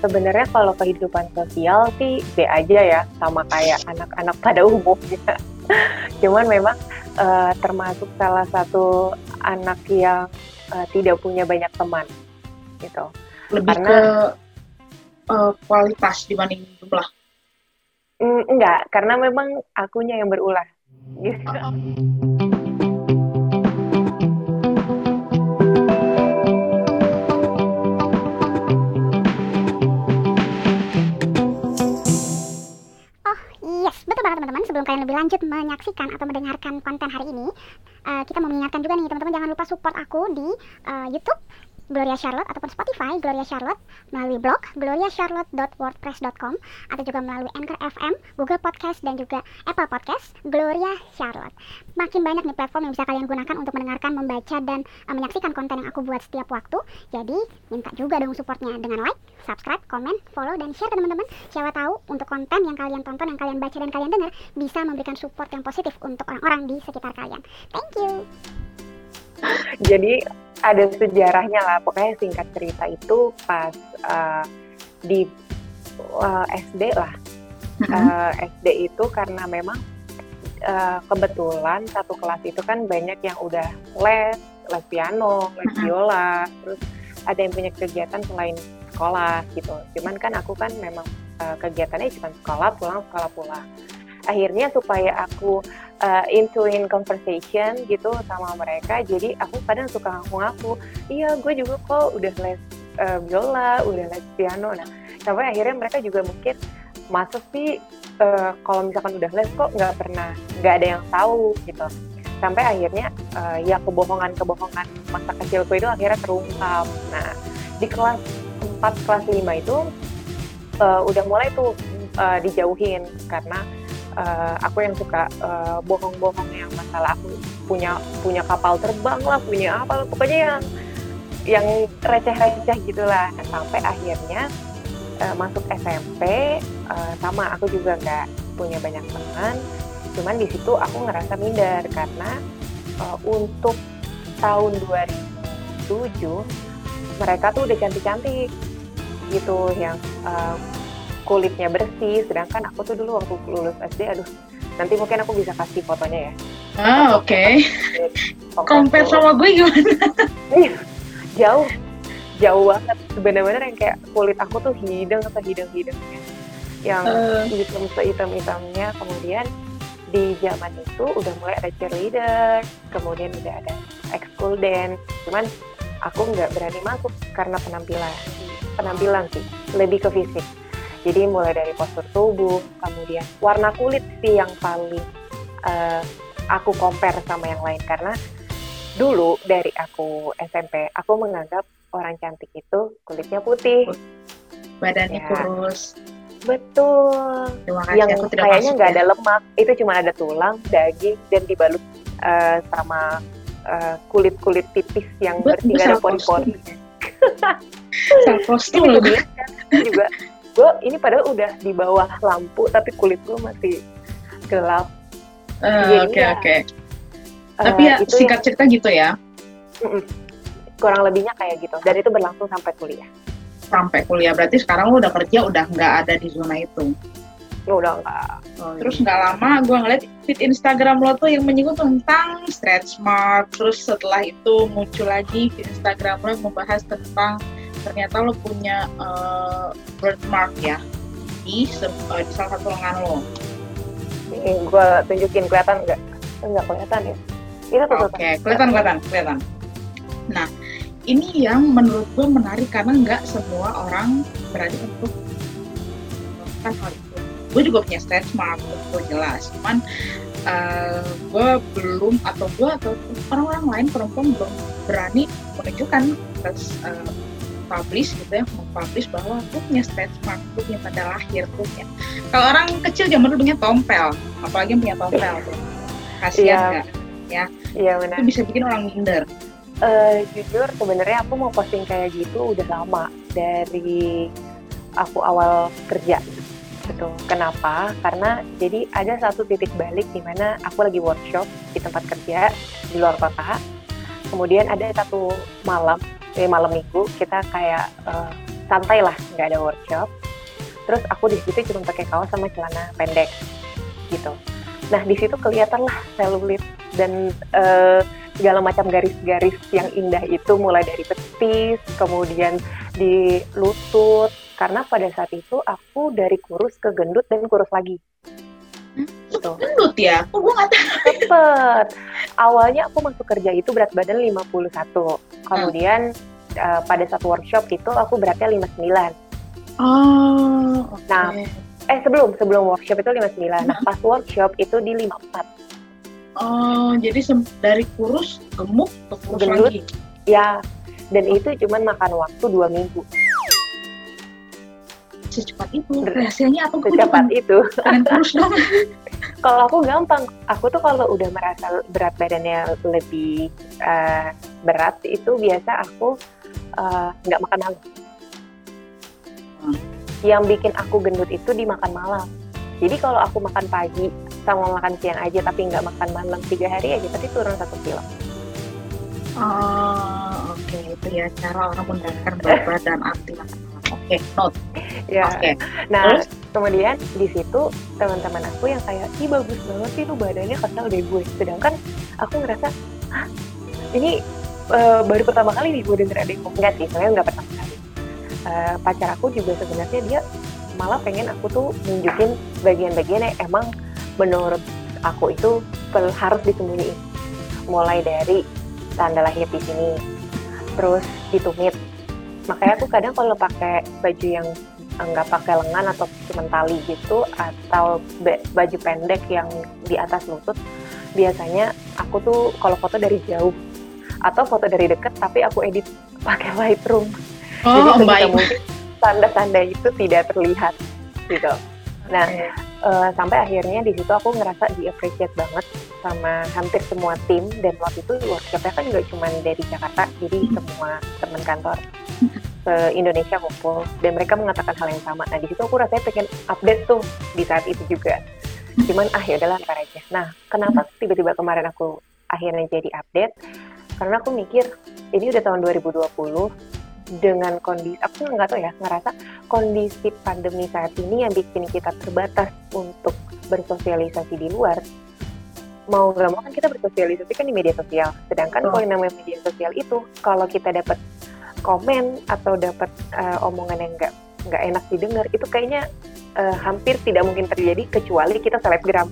sebenarnya kalau kehidupan sosial sih B aja ya, sama kayak anak-anak pada umumnya. Cuman memang uh, termasuk salah satu anak yang uh, tidak punya banyak teman, gitu. Lebih Karena, ke uh, kualitas dibanding jumlah. Mm, enggak, karena memang akunya yang berulah. Gitu. Sebelum kalian lebih lanjut menyaksikan atau mendengarkan konten hari ini, uh, kita mau mengingatkan juga nih teman-teman jangan lupa support aku di uh, YouTube Gloria Charlotte ataupun Spotify Gloria Charlotte melalui blog gloriacharlotte.wordpress.com atau juga melalui Anchor FM, Google Podcast dan juga Apple Podcast Gloria Charlotte. Makin banyak nih platform yang bisa kalian gunakan untuk mendengarkan, membaca dan uh, menyaksikan konten yang aku buat setiap waktu. Jadi minta juga dong supportnya dengan like, subscribe, komen, follow dan share teman-teman. Siapa tahu untuk konten yang kalian tonton, yang kalian baca dan kalian dengar bisa memberikan support yang positif untuk orang-orang di sekitar kalian. Thank you. Jadi ada sejarahnya lah pokoknya singkat cerita itu pas uh, di uh, eh, SD lah mm-hmm. uh, eh, SD itu karena memang uh, kebetulan satu kelas itu kan banyak yang udah les les piano les mm-hmm. biola terus ada yang punya kegiatan selain sekolah gitu cuman kan aku kan memang uh, kegiatannya cuma sekolah pulang sekolah pulang akhirnya supaya aku uh, into in conversation gitu sama mereka jadi aku kadang suka ngaku-ngaku iya gue juga kok udah les uh, biola udah les piano. Nah sampai akhirnya mereka juga mungkin masuk sih uh, kalau misalkan udah les kok nggak pernah nggak ada yang tahu? Gitu. Sampai akhirnya uh, ya kebohongan-kebohongan masa kecilku itu akhirnya terungkap. Nah di kelas 4 kelas 5 itu uh, udah mulai tuh uh, dijauhin karena uh, aku yang suka uh, bohong-bohong yang masalah aku punya punya kapal terbang lah punya apa pokoknya yang yang receh-receh gitulah. Nah, sampai akhirnya uh, masuk SMP uh, sama aku juga nggak punya banyak teman. Cuman di situ aku ngerasa minder karena uh, untuk tahun 2007 mereka tuh udah cantik-cantik gitu yang uh, kulitnya bersih sedangkan aku tuh dulu waktu lulus SD aduh nanti mungkin aku bisa kasih fotonya ya. Ah oke. Okay. compare sama gue gimana? Jauh jauh banget. Bener-bener yang kayak kulit aku tuh hidung atau hidung-hidungnya yang uh. hitam hitam-hitamnya kemudian di zaman itu udah mulai ada cheerleader kemudian udah ada ekskul dance. Cuman aku nggak berani masuk karena penampilan penampilan sih lebih ke fisik jadi mulai dari postur tubuh, kemudian warna kulit sih yang paling uh, aku compare sama yang lain karena dulu dari aku SMP aku menganggap orang cantik itu kulitnya putih, badannya ya. kurus. Betul. yang kayaknya nggak ya. ada lemak, itu cuma ada tulang, daging, dan dibalut uh, sama uh, kulit-kulit tipis yang bersih ada pori-pori. Self juga gue ini padahal udah di bawah lampu tapi kulit gue masih gelap. Ah, oke uh, oke. Okay, okay. uh, tapi ya. itu singkat yang, cerita gitu ya. Kurang lebihnya kayak gitu. Dan itu berlangsung sampai kuliah. Sampai kuliah. Berarti sekarang lo udah kerja udah nggak ada di zona itu? Lo udah nggak. Oh, terus nggak lama gue ngeliat feed Instagram lo tuh yang menyinggung tentang stretch mark. Terus setelah itu muncul lagi feed Instagram lo yang membahas tentang ternyata lo punya uh, birthmark ya di, uh, di salah satu lengan lo. Ini gue tunjukin kelihatan nggak? Nggak kelihatan ya? Itu tuh. Oke, okay. kelihatan kelihatan kelihatan. Nah, ini yang menurut gue menarik karena nggak semua orang berani untuk melakukan hal itu. Gue juga punya stretch mark, gue jelas. Cuman uh, gue belum atau gue atau orang-orang lain perempuan belum berani menunjukkan terus uh, publish gitu ya mempublish bahwa aku punya stretch mark, aku punya tanda lahir, aku punya. Kalau orang kecil zaman dulu punya tompel, apalagi yang punya tompel tuh. Kasihan iya. nggak? Ya. Iya benar. Itu bisa bikin orang minder. Uh, jujur sebenarnya aku mau posting kayak gitu udah lama dari aku awal kerja gitu. Kenapa? Karena jadi ada satu titik balik di mana aku lagi workshop di tempat kerja di luar kota. Kemudian ada satu malam di malam minggu kita kayak uh, santai lah nggak ada workshop. Terus aku di situ cuma pakai kaos sama celana pendek gitu. Nah di situ kelihatan lah selulit dan uh, segala macam garis-garis yang indah itu mulai dari betis kemudian di lutut. Karena pada saat itu aku dari kurus ke gendut dan kurus lagi hmm? gitu. gendut ya? Oh, gue gak Cepet. Awalnya aku masuk kerja itu berat badan 51. Kemudian hmm uh, pada satu workshop itu aku beratnya 59. Oh, okay. Nah, eh sebelum sebelum workshop itu 59. Nah, pas workshop itu di 54. Oh, jadi dari kurus gemuk ke kurus Gendut, lagi. Ya, dan itu cuma makan waktu dua minggu. Secepat itu, rahasianya apa? Secepat itu. Kalian kurus dong. kalau aku gampang aku tuh kalau udah merasa berat badannya lebih uh, berat itu biasa aku eh, nggak uh, makan malam hmm. yang bikin aku gendut itu dimakan malam jadi kalau aku makan pagi sama makan siang aja tapi nggak makan malam tiga hari aja pasti turun satu kilo oh oke okay. itu ya cara orang mendapatkan berat makan malam oke okay, note ya. Okay. nah Terus? kemudian di situ teman-teman aku yang kayak ih bagus banget sih lu badannya kenal deh gue. Sedangkan aku ngerasa Hah, ini uh, baru pertama kali nih gue denger ada yang enggak sih sebenarnya nggak pertama kali. Uh, pacar aku juga sebenarnya dia malah pengen aku tuh nunjukin bagian-bagian yang emang menurut aku itu harus disembunyiin. Mulai dari tanda lahir di sini terus ditumit. Makanya aku kadang kalau pakai baju yang nggak pakai lengan atau cuma tali gitu atau baju pendek yang di atas lutut biasanya aku tuh kalau foto dari jauh atau foto dari dekat tapi aku edit pakai Lightroom oh, jadi baik. mungkin tanda-tanda itu tidak terlihat gitu nah okay. uh, eh, sampai akhirnya di situ aku ngerasa di appreciate banget sama hampir semua tim dan waktu itu workshopnya kan nggak cuma dari Jakarta jadi hmm. semua teman kantor ke Indonesia kumpul dan mereka mengatakan hal yang sama. Nah di situ aku rasanya pengen update tuh di saat itu juga. Cuman ah ya udahlah ntar aja. Nah kenapa tiba-tiba kemarin aku akhirnya jadi update? Karena aku mikir ini udah tahun 2020 dengan kondisi aku nggak tahu ya ngerasa kondisi pandemi saat ini yang bikin kita terbatas untuk bersosialisasi di luar mau nggak mau kan kita bersosialisasi kan di media sosial sedangkan oh. kalau yang namanya media sosial itu kalau kita dapat komen atau dapat uh, omongan yang nggak nggak enak didengar itu kayaknya uh, hampir tidak mungkin terjadi kecuali kita selebgram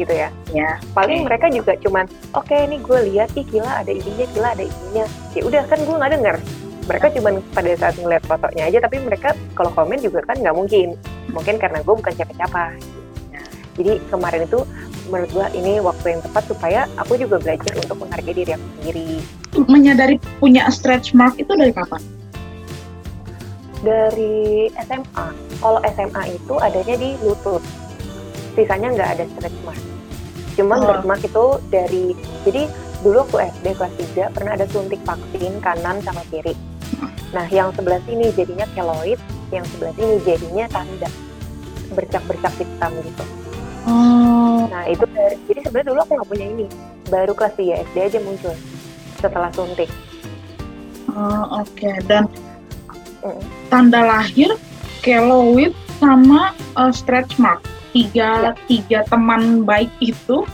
gitu ya. Ya. Paling okay. mereka juga cuman oke okay, nih gue lihat ih gila ada ininya gila ada ininya. Ya udah kan gue nggak denger. Mereka cuman pada saat ngeliat fotonya aja tapi mereka kalau komen juga kan nggak mungkin. Mungkin karena gue bukan siapa-siapa. Ya. Jadi kemarin itu menurut gue ini waktu yang tepat supaya aku juga belajar untuk menghargai diri aku sendiri. Menyadari punya stretch mark itu dari kapan? Dari SMA. Kalau SMA itu adanya di lutut. Sisanya nggak ada stretch mark. Cuman oh. stretch mark itu dari jadi dulu aku SD kelas 3 pernah ada suntik vaksin kanan sama kiri. Nah, yang sebelah sini jadinya keloid, yang sebelah sini jadinya tanda bercak-bercak hitam gitu. Oh. Nah itu jadi sebenarnya dulu aku nggak punya ini, baru kelas 3 SD aja muncul setelah suntik. Oh, Oke okay. dan mm. tanda lahir keloid sama uh, stretch mark tiga ya. tiga teman baik itu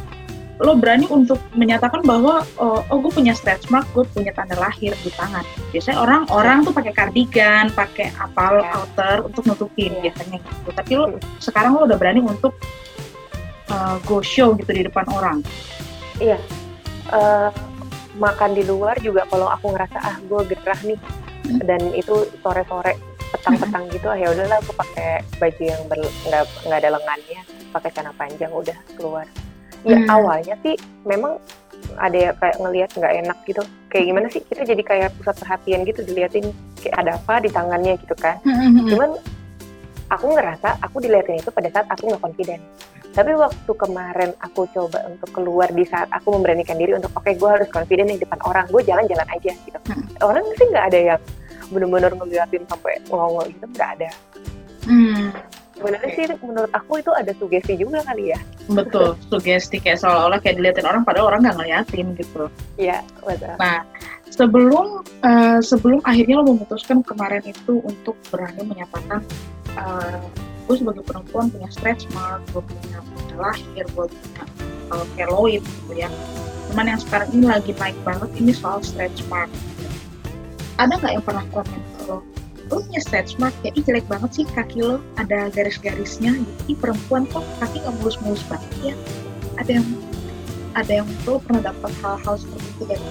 lo berani untuk menyatakan bahwa oh, oh gue punya stretch mark, gue punya tanda lahir di tangan. Biasanya orang orang tuh pakai kardigan, pakai apal ya. outer untuk nutupin ya. biasanya gitu. Tapi lo hmm. sekarang lo udah berani untuk uh, go show gitu di depan orang iya uh, makan di luar juga kalau aku ngerasa ah gue gerah nih hmm. dan itu sore-sore petang-petang hmm. gitu ah ya udahlah aku pakai baju yang nggak nggak ada lengannya pakai celana panjang udah keluar ya hmm. awalnya sih memang ada ya kayak ngelihat nggak enak gitu kayak gimana sih kita jadi kayak pusat perhatian gitu diliatin kayak ada apa di tangannya gitu kan hmm, hmm. cuman aku ngerasa aku diliatin itu pada saat aku nggak confident tapi waktu kemarin aku coba untuk keluar di saat aku memberanikan diri untuk oke okay, gue harus confident di depan orang gue jalan-jalan aja gitu. Hmm. orang sih nggak ada yang benar-benar ngeliatin sampai ngomong gitu nggak ada. Hmm. sebenarnya sih menurut aku itu ada sugesti juga kali ya. Betul sugesti kayak seolah-olah kayak diliatin orang padahal orang nggak ngeliatin gitu. Iya betul. Nah sebelum uh, sebelum akhirnya lo memutuskan kemarin itu untuk berani menyatakan uh, gue sebagai perempuan punya stretch mark, gue punya punya lahir, gue punya uh, keloid gitu ya. Cuman yang sekarang ini lagi naik banget ini soal stretch mark. Ada nggak yang pernah komen ke lo? Lo punya stretch mark ya, ih jelek banget sih kaki lo, ada garis-garisnya gitu. Ih perempuan kok kaki nggak mulus-mulus banget ya. Ada yang ada yang lo pernah dapat hal-hal seperti itu dari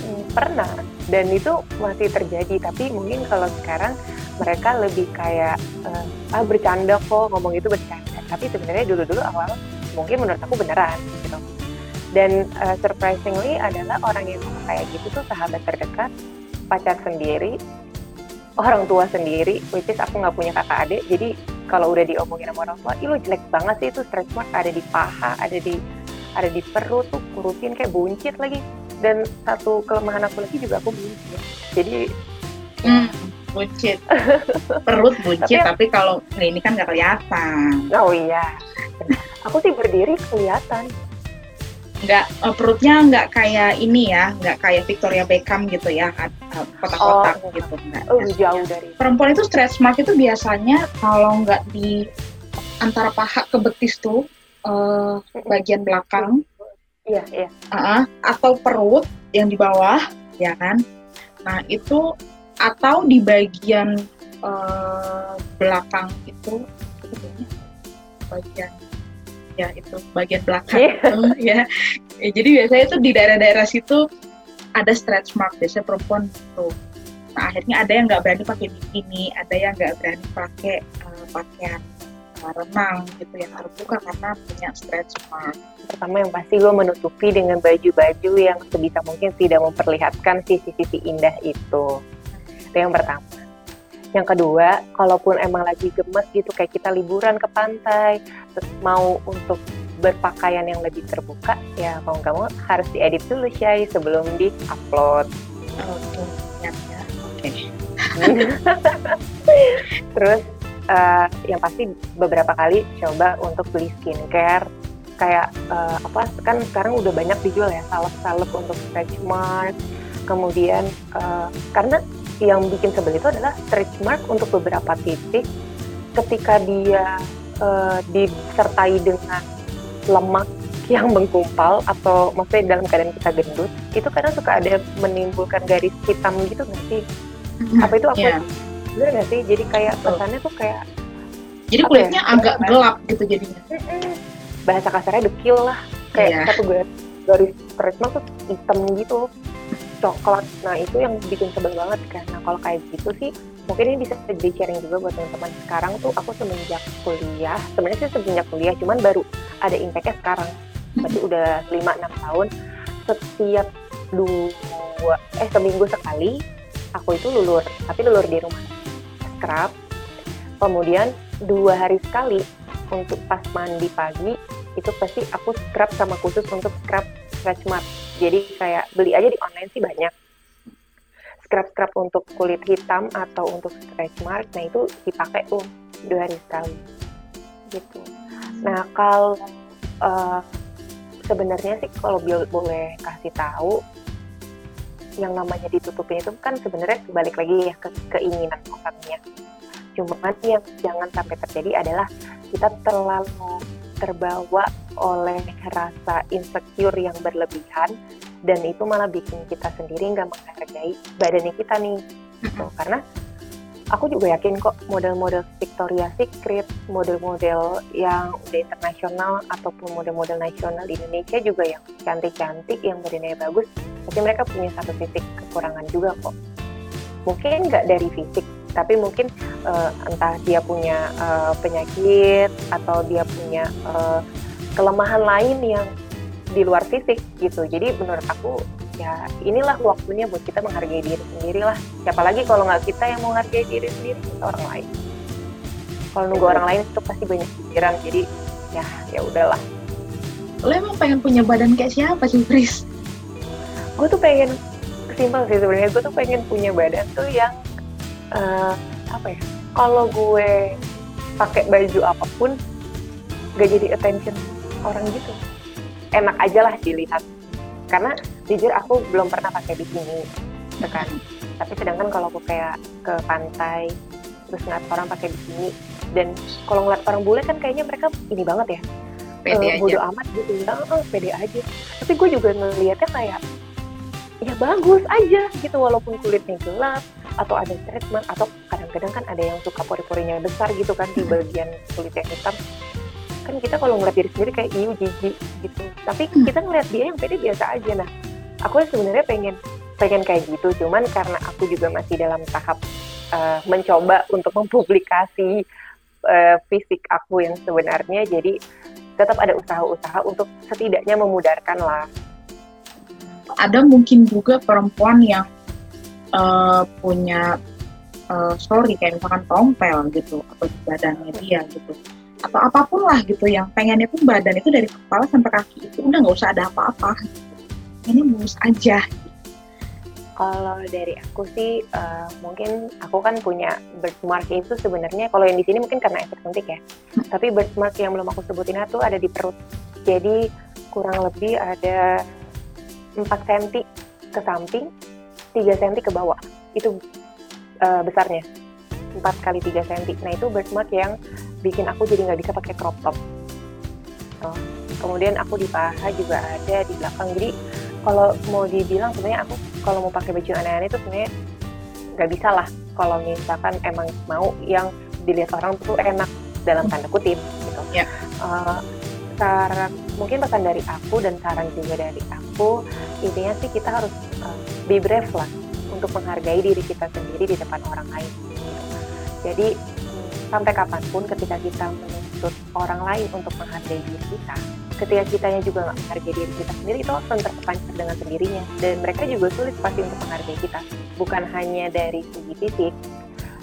hmm, pernah dan itu masih terjadi tapi mungkin kalau sekarang mereka lebih kayak uh, ah bercanda kok ngomong itu bercanda tapi sebenarnya dulu-dulu awal mungkin menurut aku beneran gitu dan uh, surprisingly adalah orang yang ngomong kayak gitu tuh sahabat terdekat pacar sendiri orang tua sendiri which is aku nggak punya kakak adik jadi kalau udah diomongin sama orang tua, ih lo jelek banget sih itu stretch mark ada di paha, ada di ada di perut tuh kurusin kayak buncit lagi. Dan satu kelemahan aku lagi juga aku buncit. Jadi hmm buncit perut buncit tapi, tapi kalau ini kan nggak kelihatan. Oh iya. Aku sih berdiri kelihatan. Nggak uh, perutnya nggak kayak ini ya nggak kayak Victoria Beckham gitu ya kotak-kotak oh, gitu nggak. Oh, jauh dari perempuan itu stretch mark itu biasanya kalau nggak di antara paha ke betis tuh uh, bagian belakang. Iya iya. Uh, atau perut yang di bawah ya kan? Nah itu atau di bagian uh, belakang itu bagian ya itu bagian belakang. Yeah. itu ya. ya jadi biasanya itu di daerah-daerah situ ada stretch mark biasanya perempuan itu nah akhirnya ada yang nggak berani pakai bikini ada yang nggak berani pakai uh, pakaian uh, renang gitu yang terbuka karena punya stretch mark. Pertama yang pasti lo menutupi dengan baju-baju yang sebisa mungkin tidak memperlihatkan sisi-sisi indah itu itu yang pertama. Yang kedua kalaupun emang lagi gemes gitu kayak kita liburan ke pantai terus mau untuk berpakaian yang lebih terbuka ya mau nggak mau harus diedit dulu sih sebelum di upload oke. Ya oke terus uh, yang pasti beberapa kali coba untuk beli skincare kayak uh, apa kan sekarang udah banyak dijual ya salep-salep untuk stretch mark kemudian uh, karena yang bikin sebel itu adalah stretch mark untuk beberapa titik. Ketika dia uh, disertai dengan lemak yang mengkumpal atau maksudnya dalam keadaan kita gendut itu kadang suka ada menimbulkan garis hitam gitu nggak sih? Mm-hmm. apa itu apa? Yeah. bener nggak sih? Jadi kayak pesannya tuh kayak jadi ya, kulitnya ya? agak gelap gitu jadinya. Bahasa kasarnya dekil lah. Kayak yeah. satu garis garis stretch mark tuh hitam gitu coklat. Nah itu yang bikin sebel banget kan nah kalau kayak gitu sih mungkin ini bisa jadi sharing juga buat teman-teman. Sekarang tuh aku semenjak kuliah sebenarnya sih semenjak kuliah cuman baru ada impactnya sekarang. Berarti hmm. udah 5-6 tahun. Setiap dua eh seminggu sekali aku itu lulur tapi lulur di rumah scrub. Kemudian dua hari sekali untuk pas mandi pagi itu pasti aku scrub sama khusus untuk scrub stretch mark jadi kayak beli aja di online sih banyak. Scrub-scrub untuk kulit hitam atau untuk stretch mark nah itu dipakai tuh dua hari sekali. Gitu. Nah kalau uh, sebenarnya sih kalau boleh kasih tahu yang namanya ditutupin itu kan sebenarnya balik lagi ya ke keinginan orangnya cuman yang jangan sampai terjadi adalah kita terlalu terbawa oleh rasa insecure yang berlebihan dan itu malah bikin kita sendiri nggak menghargai badannya kita nih gitu. karena aku juga yakin kok model-model Victoria Secret, model-model yang udah internasional ataupun model-model nasional di Indonesia juga yang cantik-cantik, yang badannya bagus, tapi mereka punya satu titik kekurangan juga kok. Mungkin nggak dari fisik, tapi mungkin uh, entah dia punya uh, penyakit atau dia punya uh, kelemahan lain yang di luar fisik gitu. Jadi menurut aku ya inilah waktunya buat kita menghargai diri sendiri lah siapa lagi kalau nggak kita yang mau menghargai diri sendiri? Kita orang lain. Kalau nunggu orang lain itu pasti banyak pikiran. Jadi ya ya udahlah. Lo emang pengen punya badan kayak siapa sih Pris? gue tuh pengen simpel sih sebenarnya gue tuh pengen punya badan tuh yang uh, apa ya? Kalau gue pakai baju apa pun gak jadi attention orang gitu. Enak aja lah dilihat. Karena jujur aku belum pernah pakai bikini gitu kan. Tapi sedangkan kalau aku kayak ke pantai terus ngeliat orang pakai bikini dan kalau ngeliat orang bule kan kayaknya mereka ini banget ya. Pede aja. bodo amat gitu. Ya eh, pede aja. Tapi gue juga ngeliatnya kayak ya bagus aja gitu. Walaupun kulitnya gelap atau ada treatment atau kadang-kadang kan ada yang suka pori-porinya besar gitu kan di bagian kulit yang hitam. Kan kita kalau ngeliat diri sendiri kayak iu jijik gitu. Tapi Hmm. kita ngeliat dia yang pede biasa aja. Nah aku sebenarnya pengen pengen kayak gitu. Cuman karena aku juga masih dalam tahap eh, mencoba untuk mempublikasi eh, fisik aku yang sebenarnya. Jadi tetap ada usaha-usaha untuk setidaknya memudarkan lah ada mungkin juga perempuan yang eh, punya eh, story kayak misalkan tompel gitu atau di badannya dia gitu atau apa pun lah gitu yang pengennya tuh badan itu dari kepala sampai kaki itu udah nggak usah ada apa-apa gitu. ini mulus aja Kalau dari aku sih eh, mungkin aku kan punya birthmark itu sebenarnya kalau yang di sini mungkin karena efek suntik ya. Tapi birthmark yang belum aku sebutin itu ada di perut. Jadi kurang lebih ada 4 cm ke samping, 3 cm ke bawah. Itu eh, besarnya. 4 kali 3 cm. Nah, itu birthmark yang bikin aku jadi nggak bisa pakai crop top. Oh. Kemudian aku di paha juga ada di belakang. Jadi kalau mau dibilang sebenarnya aku kalau mau pakai baju aneh-aneh itu sebenarnya nggak bisa lah kalau misalkan emang mau yang dilihat orang tuh enak dalam tanda kutip gitu. Ya. Eh, saran mungkin pesan dari aku dan saran juga dari aku intinya sih kita harus eh, be brave lah untuk menghargai diri kita sendiri di depan orang lain. Jadi sampai kapan pun ketika kita menuntut orang lain untuk menghargai diri kita, ketika kitanya juga nggak menghargai diri kita sendiri itu akan terpancar dengan sendirinya dan mereka juga sulit pasti untuk menghargai kita bukan hanya dari segi fisik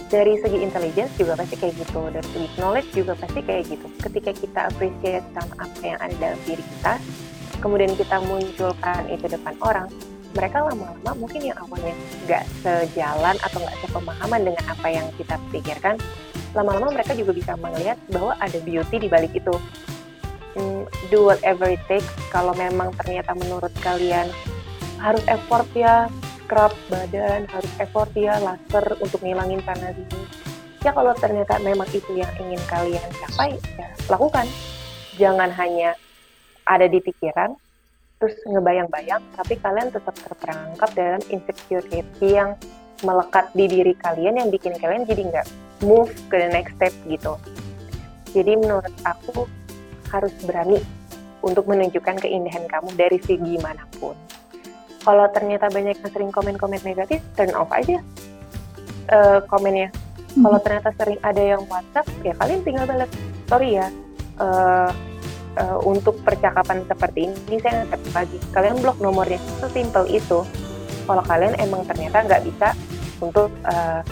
dari segi intelligence juga pasti kayak gitu. Dari segi knowledge juga pasti kayak gitu. Ketika kita appreciate sama apa yang ada dalam diri kita kemudian kita munculkan itu depan orang mereka lama-lama mungkin yang awalnya nggak sejalan atau nggak sepemahaman dengan apa yang kita pikirkan lama-lama mereka juga bisa melihat bahwa ada beauty di balik itu. Hmm, do whatever it takes. Kalau memang ternyata menurut kalian harus effort ya scrub badan harus effort ya laser untuk ngilangin sana sini. Ya kalau ternyata memang itu yang ingin kalian capai ya lakukan. Jangan hanya ada di pikiran terus ngebayang-bayang tapi kalian tetap terperangkap dalam insecurity yang melekat di diri kalian yang bikin kalian jadi nggak move ke the next step gitu. Jadi menurut aku harus berani untuk menunjukkan keindahan kamu dari segi mana pun. Kalau ternyata banyak yang sering komen-komen negatif, turn off aja eh, komennya. Kalau ternyata sering ada yang WhatsApp, ya kalian tinggal balas. Sorry ya, eh, eh, untuk percakapan seperti ini saya nggak lagi. Kalian blok nomornya, sesimpel itu. Kalau kalian emang ternyata nggak bisa untuk eh,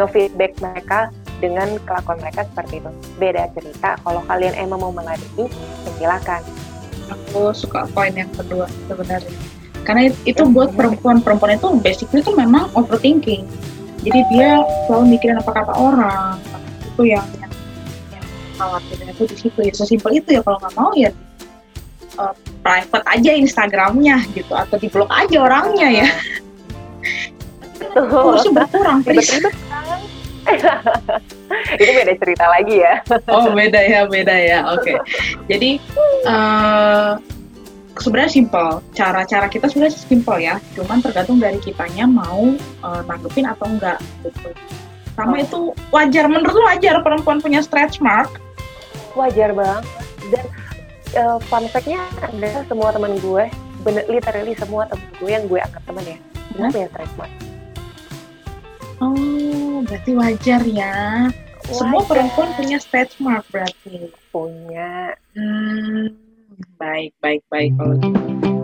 nge-feedback mereka dengan kelakuan mereka seperti itu. Beda cerita, kalau kalian emang mau meladeni, ya silakan. aku suka poin yang kedua sebenarnya karena it- itu buat perempuan-perempuan itu basically itu memang overthinking. Jadi dia selalu mikirin apa kata orang. Itu yang yang, yang khawatirnya itu di situ. Ya sesimpel itu ya kalau nggak mau ya uh, private aja Instagramnya gitu atau di blok aja orangnya ya. Betul. harusnya berkurang kan? itu beda cerita lagi ya. oh beda ya beda ya. Oke. Jadi eh sebenarnya simpel cara-cara kita sebenarnya simpel ya cuman tergantung dari kitanya mau eh, nanggepin atau enggak gitu sama Oh. itu wajar menurut lu wajar perempuan punya stretch mark Wajar banget. Dan eh, fun fact-nya adalah semua teman gue, bener, literally semua teman gue yang gue anggap teman ya, hmm? punya stretch mark. oh berarti wajar ya semua Wajar. perempuan punya stretch mark berarti punya. hmm, baik baik baik kalau gitu